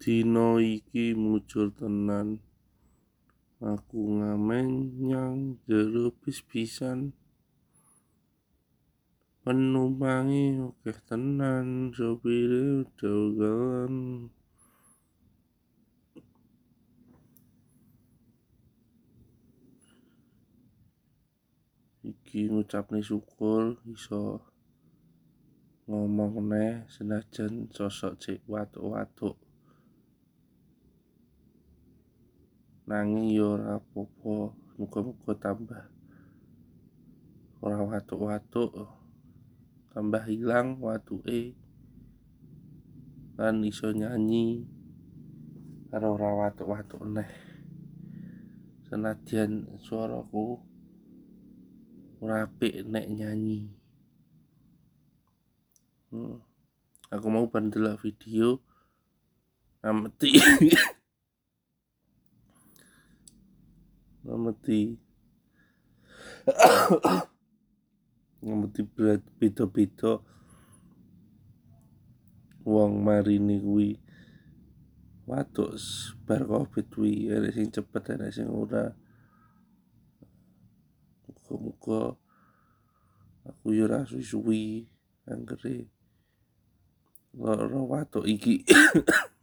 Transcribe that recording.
Dina iki mujur tenan. Aku ngamen nyang jero bis pisan. Penumpange akeh tenan sopire ugal-ugalan iki ngucapne syukur iso ngomong neh senajan sosok jek watuk-watuk nanging yo ora apa-apa muga-muga tambah. Ora watuk-watuk tambah ilang watuke lan iso nyanyi karo ora watuk-watuk neh. Senadyan swaraku ora apik nek nyanyi. Aku mau bar ndelok video ngameti ngameti beda-beda. Wong marine kuwi watuk bar covid kuwi ana sing cepet ana sing ora. Muga-muga aku yo ora suwi-suwi anggere. Lara watuk iki